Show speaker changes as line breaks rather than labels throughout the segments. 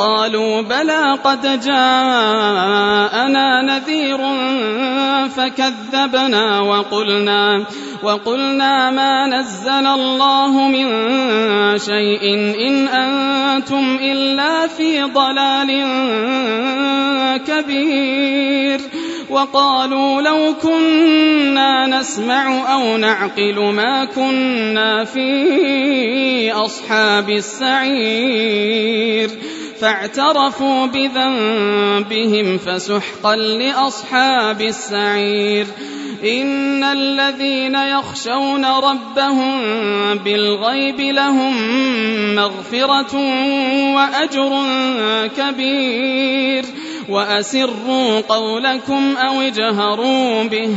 قالوا بلى قد جاءنا نذير فكذبنا وقلنا وقلنا ما نزل الله من شيء إن أنتم إلا في ضلال كبير وقالوا لو كنا نسمع أو نعقل ما كنا في أصحاب السعير فاعترفوا بذنبهم فسحقا لأصحاب السعير. إن الذين يخشون ربهم بالغيب لهم مغفرة وأجر كبير. وأسروا قولكم أو اجهروا به.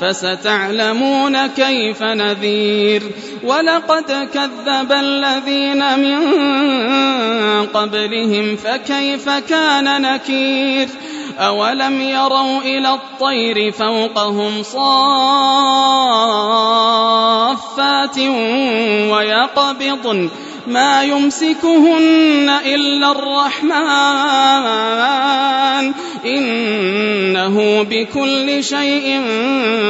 فستعلمون كيف نذير. ولقد كذب الذين من قبلهم فكيف كان نكير؟ أولم يروا إلى الطير فوقهم صافات ويقبضن ما يمسكهن إلا الرحمن. إنه بكل شيء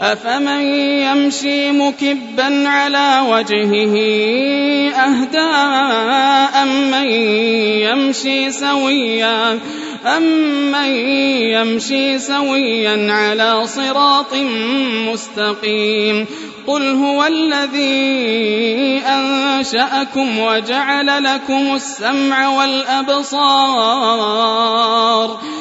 أفمن يمشي مكبا على وجهه أهدى أمن يمشي سويا أمن يمشي سويا على صراط مستقيم قل هو الذي أنشأكم وجعل لكم السمع والأبصار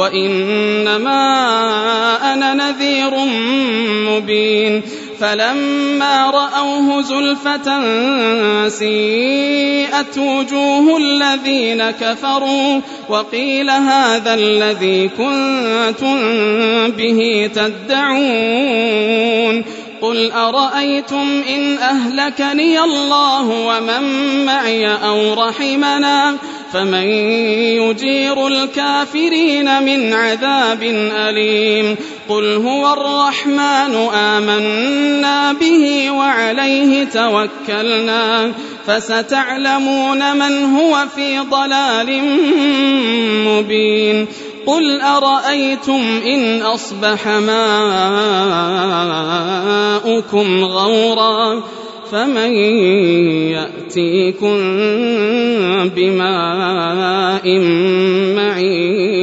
وإنما أنا نذير مبين فلما رأوه زلفة سيئت وجوه الذين كفروا وقيل هذا الذي كنتم به تدعون قل أرأيتم إن أهلكني الله ومن معي أو رحمنا فمن يجير الكافرين من عذاب أليم قل هو الرحمن آمنا به وعليه توكلنا فستعلمون من هو في ضلال مبين قل أرأيتم إن أصبح ماؤكم غورا فمن يأتيكم بماء معين